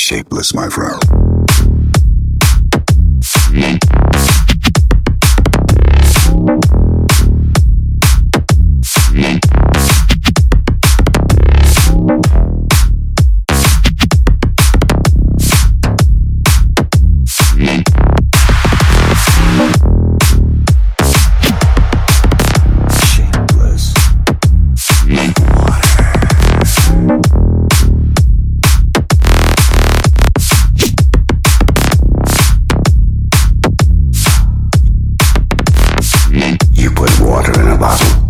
shapeless, my friend. Shapeless. Like water. in a bottle.